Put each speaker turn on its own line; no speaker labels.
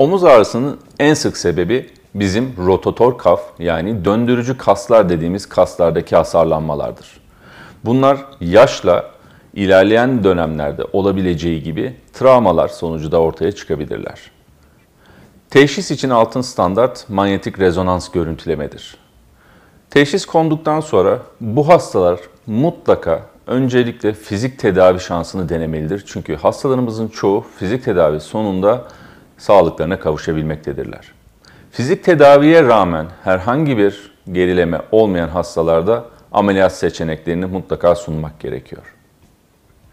Omuz ağrısının en sık sebebi bizim rotator kaf yani döndürücü kaslar dediğimiz kaslardaki hasarlanmalardır. Bunlar yaşla ilerleyen dönemlerde olabileceği gibi travmalar sonucu da ortaya çıkabilirler. Teşhis için altın standart manyetik rezonans görüntülemedir. Teşhis konduktan sonra bu hastalar mutlaka öncelikle fizik tedavi şansını denemelidir. Çünkü hastalarımızın çoğu fizik tedavi sonunda sağlıklarına kavuşabilmektedirler. Fizik tedaviye rağmen herhangi bir gerileme olmayan hastalarda ameliyat seçeneklerini mutlaka sunmak gerekiyor.